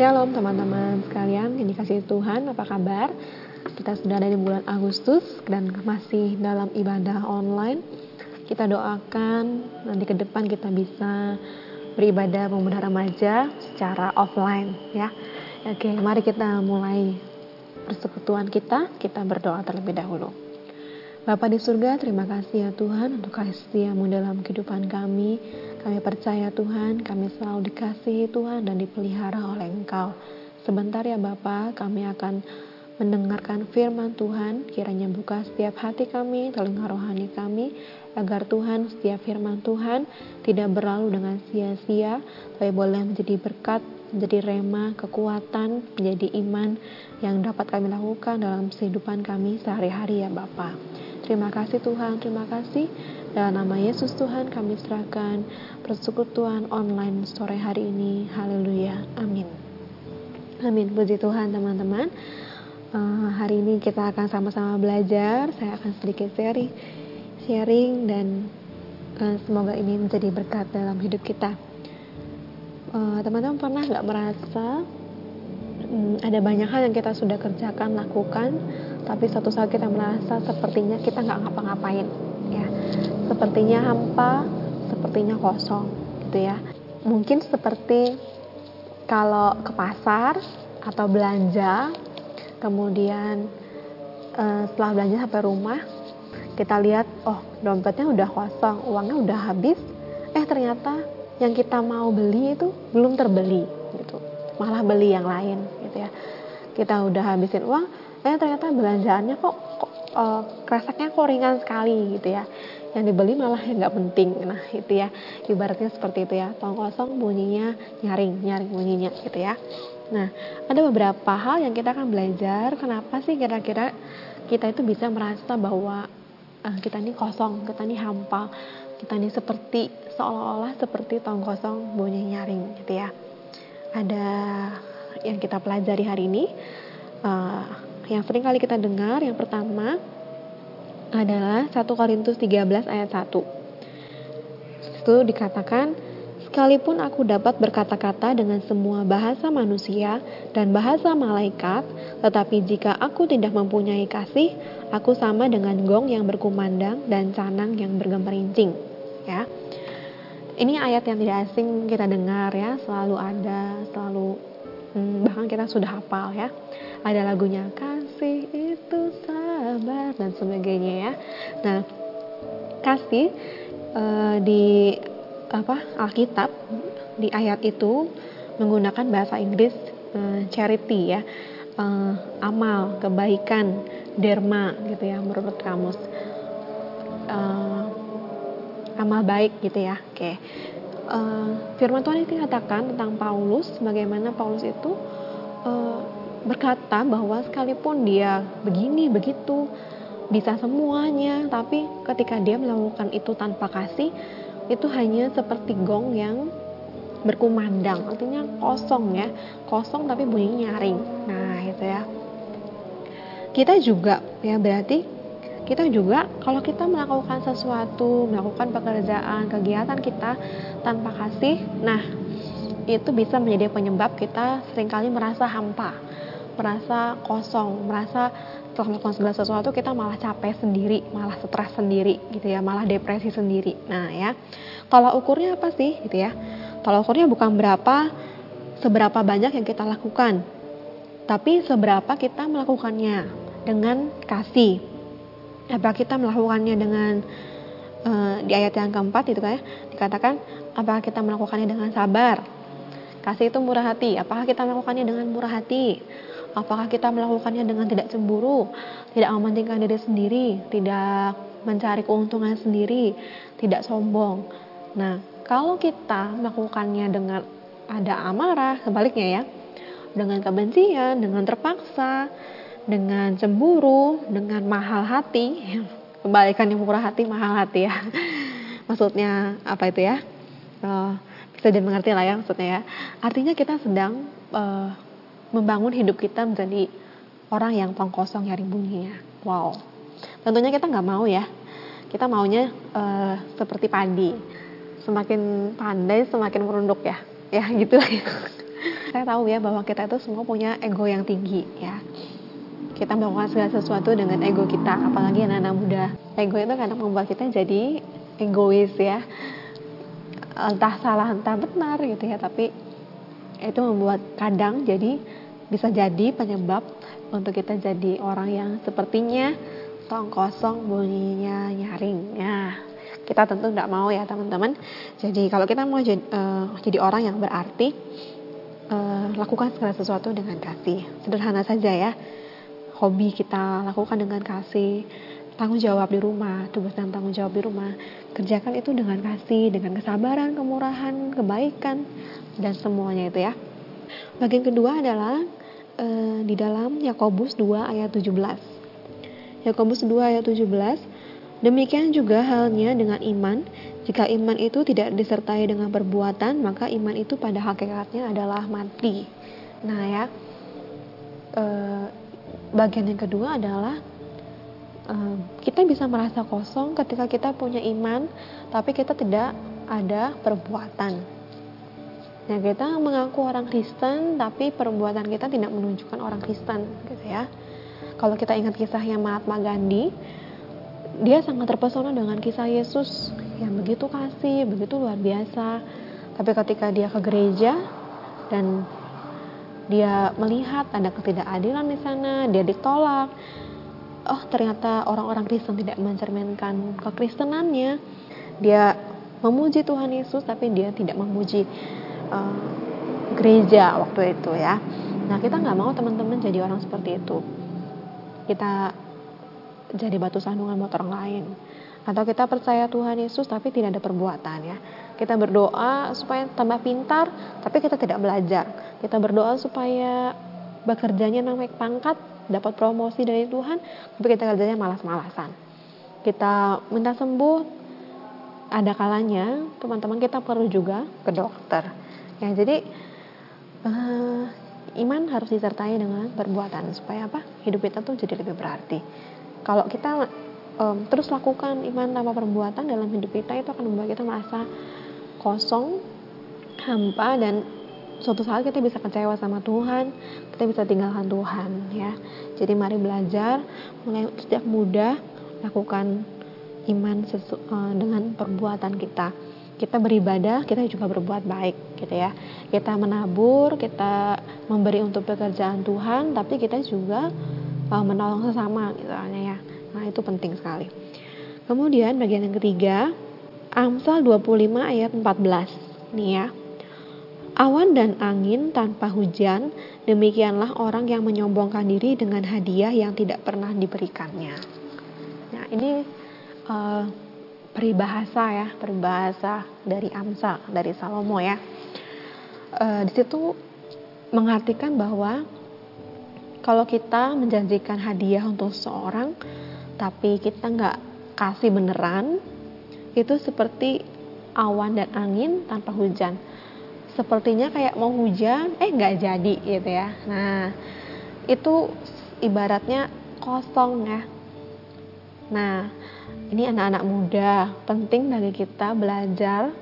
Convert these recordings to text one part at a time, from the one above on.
Shalom teman-teman sekalian yang dikasih Tuhan, apa kabar? Kita sudah ada di bulan Agustus dan masih dalam ibadah online. Kita doakan nanti ke depan kita bisa beribadah pemuda remaja secara offline ya. Oke, mari kita mulai persekutuan kita. Kita berdoa terlebih dahulu. Bapa di surga, terima kasih ya Tuhan untuk kasih setiamu dalam kehidupan kami. Kami percaya Tuhan, kami selalu dikasihi Tuhan dan dipelihara oleh Engkau. Sebentar ya Bapa, kami akan mendengarkan firman Tuhan, kiranya buka setiap hati kami, telinga rohani kami, agar Tuhan setiap firman Tuhan tidak berlalu dengan sia-sia, tapi boleh menjadi berkat, menjadi rema, kekuatan, menjadi iman yang dapat kami lakukan dalam kehidupan kami sehari-hari ya Bapak. Terima kasih Tuhan, terima kasih. Dalam nama Yesus Tuhan kami serahkan persekutuan online sore hari ini. Haleluya. Amin. Amin. Puji Tuhan teman-teman. Uh, hari ini kita akan sama-sama belajar. Saya akan sedikit sharing, sharing dan uh, semoga ini menjadi berkat dalam hidup kita. Eh, teman-teman uh, pernah nggak merasa um, ada banyak hal yang kita sudah kerjakan, lakukan, tapi suatu saat kita merasa sepertinya kita nggak ngapa-ngapain, sepertinya hampa, sepertinya kosong gitu ya. Mungkin seperti kalau ke pasar atau belanja, kemudian uh, setelah belanja sampai rumah, kita lihat, oh dompetnya udah kosong, uangnya udah habis, eh ternyata yang kita mau beli itu belum terbeli gitu, malah beli yang lain gitu ya. Kita udah habisin uang, eh ternyata belanjaannya kok, kok uh, kreseknya kok ringan sekali gitu ya yang dibeli malah yang nggak penting. Nah itu ya. Ibaratnya seperti itu ya. Tong kosong bunyinya nyaring nyaring bunyinya gitu ya. Nah ada beberapa hal yang kita akan belajar. Kenapa sih kira-kira kita itu bisa merasa bahwa uh, kita ini kosong kita ini hampa kita ini seperti seolah-olah seperti tong kosong bunyi nyaring gitu ya. Ada yang kita pelajari hari ini uh, yang sering kali kita dengar yang pertama adalah 1 Korintus 13 ayat 1. Itu dikatakan, Sekalipun aku dapat berkata-kata dengan semua bahasa manusia dan bahasa malaikat, tetapi jika aku tidak mempunyai kasih, aku sama dengan gong yang berkumandang dan canang yang bergemerincing. Ya, ini ayat yang tidak asing kita dengar ya, selalu ada, selalu hmm, bahkan kita sudah hafal ya. Ada lagunya kasih itu sabar dan sebagainya ya. Nah, kasih uh, di apa Alkitab di ayat itu menggunakan bahasa Inggris uh, charity ya. Uh, amal, kebaikan, derma gitu ya menurut kamus. Uh, amal baik gitu ya. Oke. Okay. Firman Tuhan itu katakan tentang Paulus bagaimana Paulus itu berkata bahwa sekalipun dia begini begitu bisa semuanya tapi ketika dia melakukan itu tanpa kasih itu hanya seperti gong yang berkumandang. Artinya kosong ya kosong tapi bunyinya nyaring. Nah itu ya. Kita juga ya berarti kita juga kalau kita melakukan sesuatu melakukan pekerjaan kegiatan kita tanpa kasih nah itu bisa menjadi penyebab kita sering kali merasa hampa merasa kosong, merasa setelah melakukan segala sesuatu kita malah capek sendiri, malah stres sendiri gitu ya, malah depresi sendiri. Nah ya, kalau ukurnya apa sih gitu ya? Kalau ukurnya bukan berapa, seberapa banyak yang kita lakukan, tapi seberapa kita melakukannya dengan kasih. Apa kita melakukannya dengan uh, di ayat yang keempat itu kan ya, dikatakan apakah kita melakukannya dengan sabar? Kasih itu murah hati. Apakah kita melakukannya dengan murah hati? Apakah kita melakukannya dengan tidak cemburu, tidak mementingkan diri sendiri, tidak mencari keuntungan sendiri, tidak sombong. Nah, kalau kita melakukannya dengan ada amarah, sebaliknya ya, dengan kebencian, dengan terpaksa, dengan cemburu, dengan mahal hati, kebalikannya murah hati, mahal hati ya. Maksudnya apa itu ya? Uh, bisa dimengerti lah ya maksudnya ya. Artinya kita sedang uh, membangun hidup kita menjadi orang yang tong kosong nyari bunyinya. Wow. Tentunya kita nggak mau ya. Kita maunya uh, seperti padi. Semakin pandai semakin merunduk ya. Ya gitu lah. Ya. saya tahu ya bahwa kita itu semua punya ego yang tinggi ya kita melakukan segala sesuatu dengan ego kita apalagi anak-anak muda ego itu kadang membuat kita jadi egois ya entah salah entah benar gitu ya tapi itu membuat kadang jadi bisa jadi penyebab untuk kita jadi orang yang sepertinya tong kosong bunyinya nyaring. Ya kita tentu tidak mau ya teman-teman. Jadi kalau kita mau jadi, uh, jadi orang yang berarti uh, lakukan segala sesuatu dengan kasih. Sederhana saja ya. Hobi kita lakukan dengan kasih. Tanggung jawab di rumah tugas dan tanggung jawab di rumah. Kerjakan itu dengan kasih dengan kesabaran kemurahan kebaikan dan semuanya itu ya bagian kedua adalah uh, di dalam Yakobus 2 ayat 17 Yakobus 2 ayat 17 Demikian juga halnya dengan iman. Jika iman itu tidak disertai dengan perbuatan maka iman itu pada hakikatnya adalah mati. Nah ya. E, bagian yang kedua adalah e, kita bisa merasa kosong ketika kita punya iman tapi kita tidak ada perbuatan nah kita mengaku orang Kristen tapi perbuatan kita tidak menunjukkan orang Kristen gitu ya kalau kita ingat kisahnya Mahatma Gandhi, dia sangat terpesona dengan kisah Yesus yang begitu kasih, begitu luar biasa. Tapi ketika dia ke gereja dan dia melihat ada ketidakadilan di sana, dia ditolak. Oh, ternyata orang-orang Kristen tidak mencerminkan kekristenannya. Dia memuji Tuhan Yesus tapi dia tidak memuji uh, gereja waktu itu ya. Nah, kita nggak mau teman-teman jadi orang seperti itu. Kita jadi batu sandungan buat orang lain. Atau kita percaya Tuhan Yesus tapi tidak ada perbuatan ya. Kita berdoa supaya tambah pintar tapi kita tidak belajar. Kita berdoa supaya bekerjanya naik pangkat dapat promosi dari Tuhan tapi kita kerjanya malas-malasan. Kita minta sembuh ada kalanya teman-teman kita perlu juga ke dokter. Ya jadi uh, iman harus disertai dengan perbuatan supaya apa? Hidup kita tuh jadi lebih berarti. Kalau kita um, terus lakukan iman tanpa perbuatan dalam hidup kita itu akan membuat kita merasa kosong hampa dan suatu saat kita bisa kecewa sama Tuhan kita bisa tinggalkan Tuhan ya. Jadi mari belajar mulai sejak muda lakukan iman sesu, uh, dengan perbuatan kita kita beribadah, kita juga berbuat baik gitu ya. Kita menabur, kita memberi untuk pekerjaan Tuhan, tapi kita juga uh, menolong sesama gitu ya. Nah, itu penting sekali. Kemudian bagian yang ketiga, Amsal 25 ayat 14. Nih ya. Awan dan angin tanpa hujan, demikianlah orang yang menyombongkan diri dengan hadiah yang tidak pernah diberikannya. Nah, ini uh, peribahasa ya, peribahasa dari Amsal, dari Salomo ya. E, di situ mengartikan bahwa kalau kita menjanjikan hadiah untuk seorang, tapi kita nggak kasih beneran, itu seperti awan dan angin tanpa hujan. Sepertinya kayak mau hujan, eh nggak jadi gitu ya. Nah, itu ibaratnya kosong ya. Nah, ini anak-anak muda, penting bagi kita belajar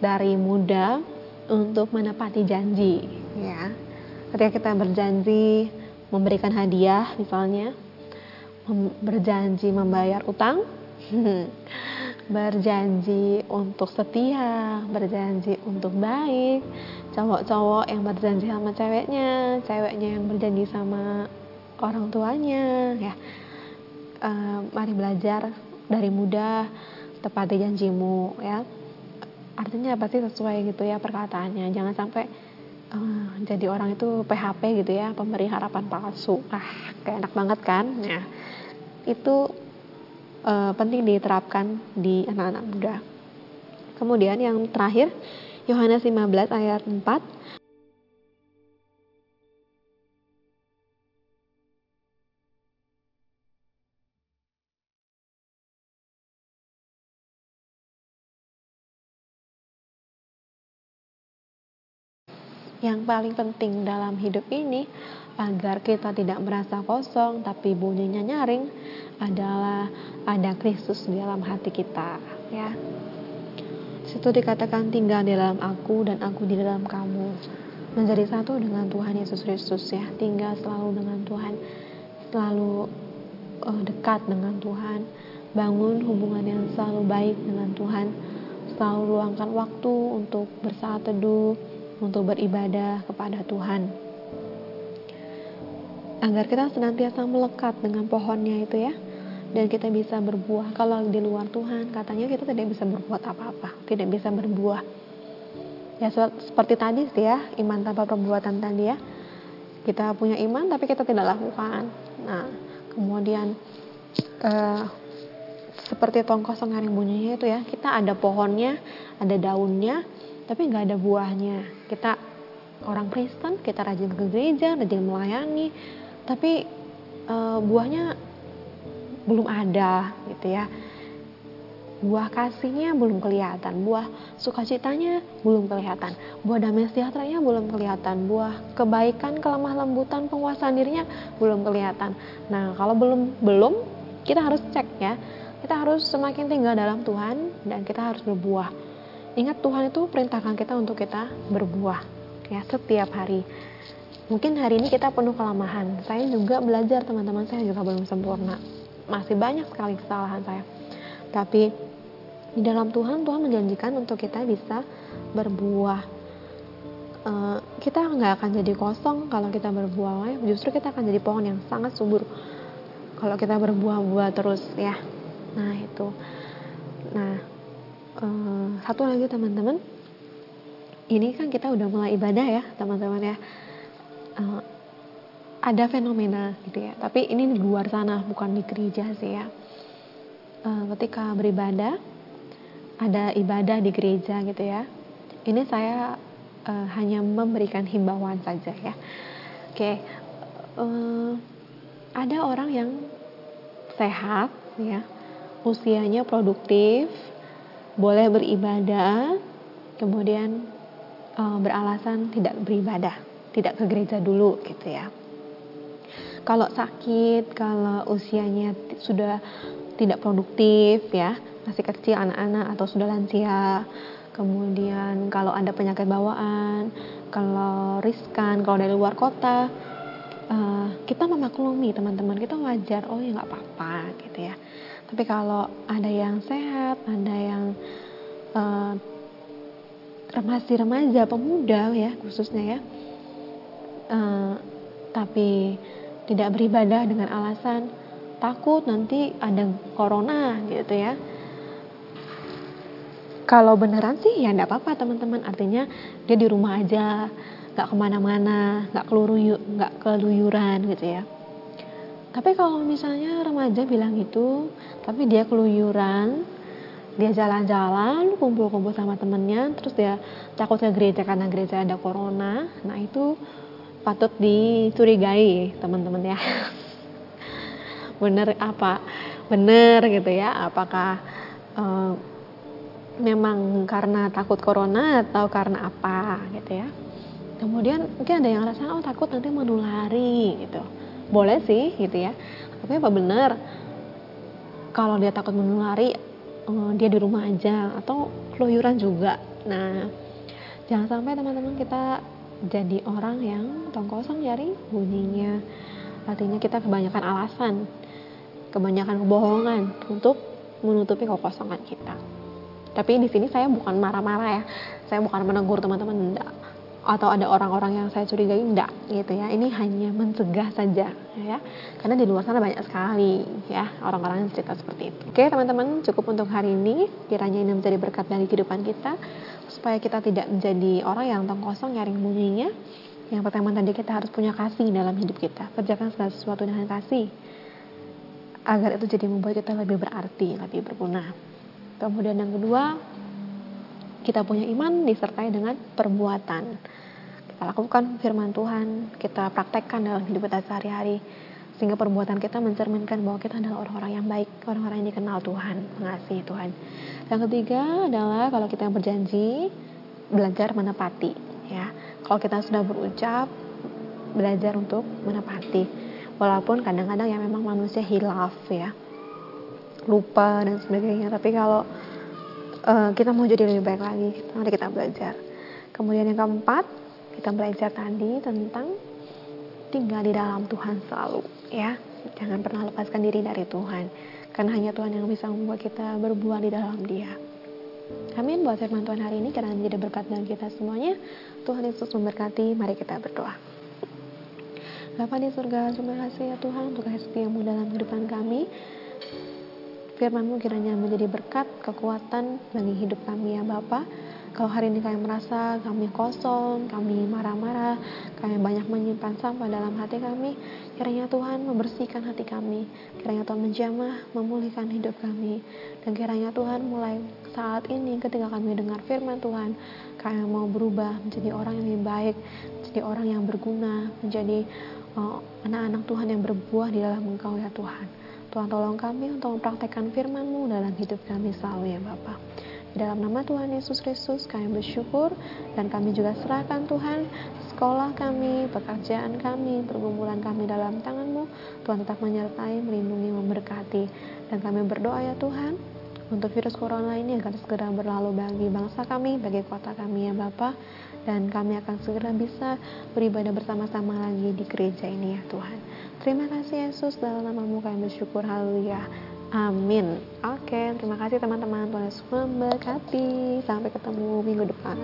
dari muda untuk menepati janji, ya. Ketika kita berjanji memberikan hadiah misalnya, berjanji membayar utang, berjanji untuk setia, berjanji untuk baik, cowok-cowok yang berjanji sama ceweknya, ceweknya yang berjanji sama orang tuanya, ya. Uh, mari belajar dari muda tepati janjimu ya. Artinya pasti sesuai gitu ya perkataannya. Jangan sampai uh, jadi orang itu PHP gitu ya pemberi harapan palsu. Ah kayak enak banget kan? Ya. Itu uh, penting diterapkan di anak-anak muda. Kemudian yang terakhir Yohanes 15 ayat 4 yang paling penting dalam hidup ini agar kita tidak merasa kosong tapi bunyinya nyaring adalah ada Kristus di dalam hati kita ya. Situ dikatakan tinggal di dalam aku dan aku di dalam kamu. Menjadi satu dengan Tuhan Yesus Kristus ya. Tinggal selalu dengan Tuhan. Selalu uh, dekat dengan Tuhan. Bangun hubungan yang selalu baik dengan Tuhan. Selalu luangkan waktu untuk bersaat teduh untuk beribadah kepada Tuhan. Agar kita senantiasa melekat dengan pohonnya itu ya. Dan kita bisa berbuah. Kalau di luar Tuhan katanya kita tidak bisa berbuat apa-apa. Tidak bisa berbuah. Ya seperti tadi sih ya iman tanpa perbuatan tadi ya. Kita punya iman tapi kita tidak lakukan. Nah kemudian uh, seperti tong kosong yang bunyinya itu ya kita ada pohonnya ada daunnya tapi nggak ada buahnya kita orang Kristen kita rajin ke gereja rajin melayani tapi uh, buahnya belum ada gitu ya buah kasihnya belum kelihatan, buah sukacitanya belum kelihatan, buah damai sejahteranya belum kelihatan, buah kebaikan, kelemah lembutan, penguasaan dirinya belum kelihatan. Nah, kalau belum belum kita harus cek ya. Kita harus semakin tinggal dalam Tuhan dan kita harus berbuah. Ingat Tuhan itu perintahkan kita untuk kita berbuah ya setiap hari. Mungkin hari ini kita penuh kelemahan. Saya juga belajar teman-teman saya juga belum sempurna. Masih banyak sekali kesalahan saya. Tapi di dalam Tuhan Tuhan menjanjikan untuk kita bisa berbuah uh, kita nggak akan jadi kosong kalau kita berbuah justru kita akan jadi pohon yang sangat subur kalau kita berbuah-buah terus ya nah itu nah uh, satu lagi teman-teman ini kan kita udah mulai ibadah ya teman-teman ya uh, ada fenomena gitu ya tapi ini di luar sana bukan di gereja sih ya uh, ketika beribadah ada ibadah di gereja gitu ya. Ini saya uh, hanya memberikan himbauan saja ya. Oke, okay. uh, ada orang yang sehat ya, usianya produktif, boleh beribadah, kemudian uh, beralasan tidak beribadah, tidak ke gereja dulu gitu ya. Kalau sakit, kalau usianya sudah tidak produktif ya, masih kecil anak-anak atau sudah lansia kemudian kalau ada penyakit bawaan kalau riskan kalau dari luar kota uh, kita memaklumi teman-teman kita wajar oh ya nggak apa-apa gitu ya tapi kalau ada yang sehat ada yang uh, remaja pemuda ya khususnya ya uh, tapi tidak beribadah dengan alasan takut nanti ada corona gitu ya. Kalau beneran sih ya enggak apa-apa teman-teman. Artinya dia di rumah aja nggak ke mana-mana nggak nggak keluyuran gitu ya tapi kalau misalnya remaja bilang itu tapi dia keluyuran dia jalan-jalan kumpul-kumpul sama temennya terus dia takut ke gereja karena gereja ada corona nah itu patut dicurigai teman-teman ya. Bener apa? Bener gitu ya apakah uh, memang karena takut corona atau karena apa gitu ya. Kemudian mungkin ada yang rasa oh takut nanti menulari gitu boleh sih gitu ya. Tapi apa benar? Kalau dia takut menulari eh, dia di rumah aja atau keluyuran juga. Nah jangan sampai teman-teman kita jadi orang yang tong kosong jari bunyinya. Artinya kita kebanyakan alasan kebanyakan kebohongan untuk menutupi kekosongan kita. Tapi di sini saya bukan marah-marah ya. Saya bukan menegur teman-teman enggak atau ada orang-orang yang saya curigai enggak gitu ya. Ini hanya mencegah saja ya. Karena di luar sana banyak sekali ya orang-orang yang cerita seperti itu. Oke teman-teman cukup untuk hari ini. Kiranya ini menjadi berkat dari kehidupan kita supaya kita tidak menjadi orang yang tong kosong nyaring bunyinya. Yang pertama tadi kita harus punya kasih dalam hidup kita. Kerjakan segala sesuatu dengan kasih agar itu jadi membuat kita lebih berarti lebih berguna. Kemudian yang kedua, kita punya iman disertai dengan perbuatan. Kita lakukan firman Tuhan, kita praktekkan dalam hidup kita sehari-hari. Sehingga perbuatan kita mencerminkan bahwa kita adalah orang-orang yang baik, orang-orang yang dikenal Tuhan, mengasihi Tuhan. Yang ketiga adalah kalau kita berjanji, belajar menepati. Ya, kalau kita sudah berucap, belajar untuk menepati. Walaupun kadang-kadang ya memang manusia hilaf ya, lupa dan sebagainya tapi kalau uh, kita mau jadi lebih baik lagi. Mari kita belajar. Kemudian yang keempat kita belajar tadi tentang tinggal di dalam Tuhan selalu ya. Jangan pernah lepaskan diri dari Tuhan. Karena hanya Tuhan yang bisa membuat kita berbuah di dalam dia. Amin. Buat firman Tuhan hari ini karena menjadi berkat bagi kita semuanya Tuhan Yesus memberkati. Mari kita berdoa. Bapa di surga terima kasih ya Tuhan untuk kasih setiamu dalam kehidupan kami firmanmu kiranya menjadi berkat kekuatan bagi hidup kami ya Bapak kalau hari ini kami merasa kami kosong, kami marah-marah, kami banyak menyimpan sampah dalam hati kami, kiranya Tuhan membersihkan hati kami, kiranya Tuhan menjamah, memulihkan hidup kami, dan kiranya Tuhan mulai saat ini ketika kami dengar firman Tuhan, kami mau berubah menjadi orang yang lebih baik, menjadi orang yang berguna, menjadi oh, anak-anak uh, Tuhan yang berbuah di dalam Engkau ya Tuhan. Tuhan tolong kami untuk mempraktekkan firman-Mu dalam hidup kami selalu ya Bapak. Dalam nama Tuhan Yesus Kristus kami bersyukur dan kami juga serahkan Tuhan sekolah kami, pekerjaan kami, pergumulan kami dalam tanganmu. Tuhan tetap menyertai, melindungi, memberkati. Dan kami berdoa ya Tuhan untuk virus corona ini akan segera berlalu bagi bangsa kami, bagi kota kami ya Bapak. Dan kami akan segera bisa beribadah bersama-sama lagi di gereja ini ya Tuhan. Terima kasih Yesus dalam namamu kami bersyukur. Haleluya. Amin. Oke, terima kasih teman-teman. Tuhan Yesus memberkati. Sampai ketemu minggu depan.